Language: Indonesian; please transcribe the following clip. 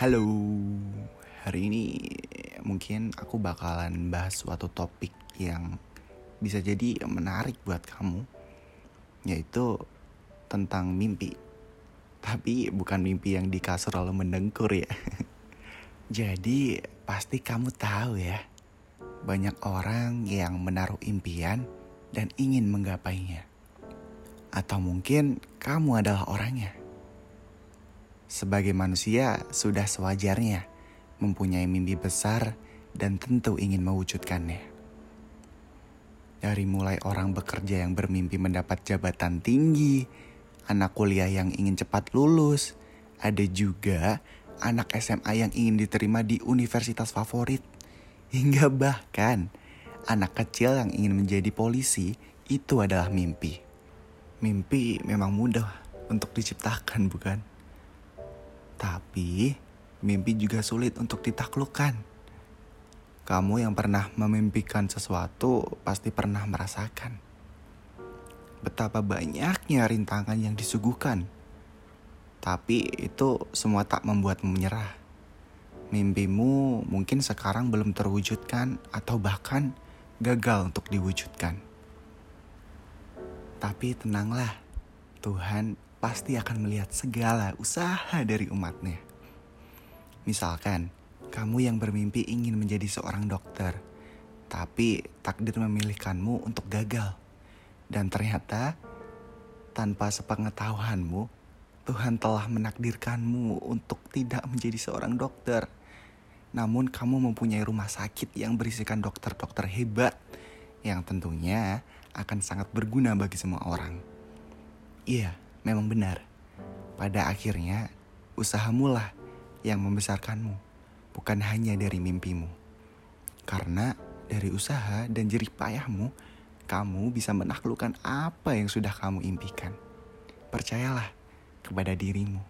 Halo, hari ini mungkin aku bakalan bahas suatu topik yang bisa jadi menarik buat kamu, yaitu tentang mimpi. Tapi bukan mimpi yang di kasur lalu mendengkur ya. jadi pasti kamu tahu ya, banyak orang yang menaruh impian dan ingin menggapainya. Atau mungkin kamu adalah orangnya. Sebagai manusia, sudah sewajarnya mempunyai mimpi besar dan tentu ingin mewujudkannya. Dari mulai orang bekerja yang bermimpi mendapat jabatan tinggi, anak kuliah yang ingin cepat lulus, ada juga anak SMA yang ingin diterima di universitas favorit, hingga bahkan anak kecil yang ingin menjadi polisi itu adalah mimpi. Mimpi memang mudah untuk diciptakan, bukan? Tapi mimpi juga sulit untuk ditaklukkan. Kamu yang pernah memimpikan sesuatu pasti pernah merasakan betapa banyaknya rintangan yang disuguhkan. Tapi itu semua tak membuatmu menyerah. Mimpimu mungkin sekarang belum terwujudkan atau bahkan gagal untuk diwujudkan. Tapi tenanglah, Tuhan pasti akan melihat segala usaha dari umatnya. Misalkan, kamu yang bermimpi ingin menjadi seorang dokter, tapi takdir memilihkanmu untuk gagal. Dan ternyata, tanpa sepengetahuanmu, Tuhan telah menakdirkanmu untuk tidak menjadi seorang dokter. Namun kamu mempunyai rumah sakit yang berisikan dokter-dokter hebat yang tentunya akan sangat berguna bagi semua orang. Iya, memang benar. Pada akhirnya, usahamu lah yang membesarkanmu, bukan hanya dari mimpimu. Karena dari usaha dan jerih payahmu, kamu bisa menaklukkan apa yang sudah kamu impikan. Percayalah kepada dirimu.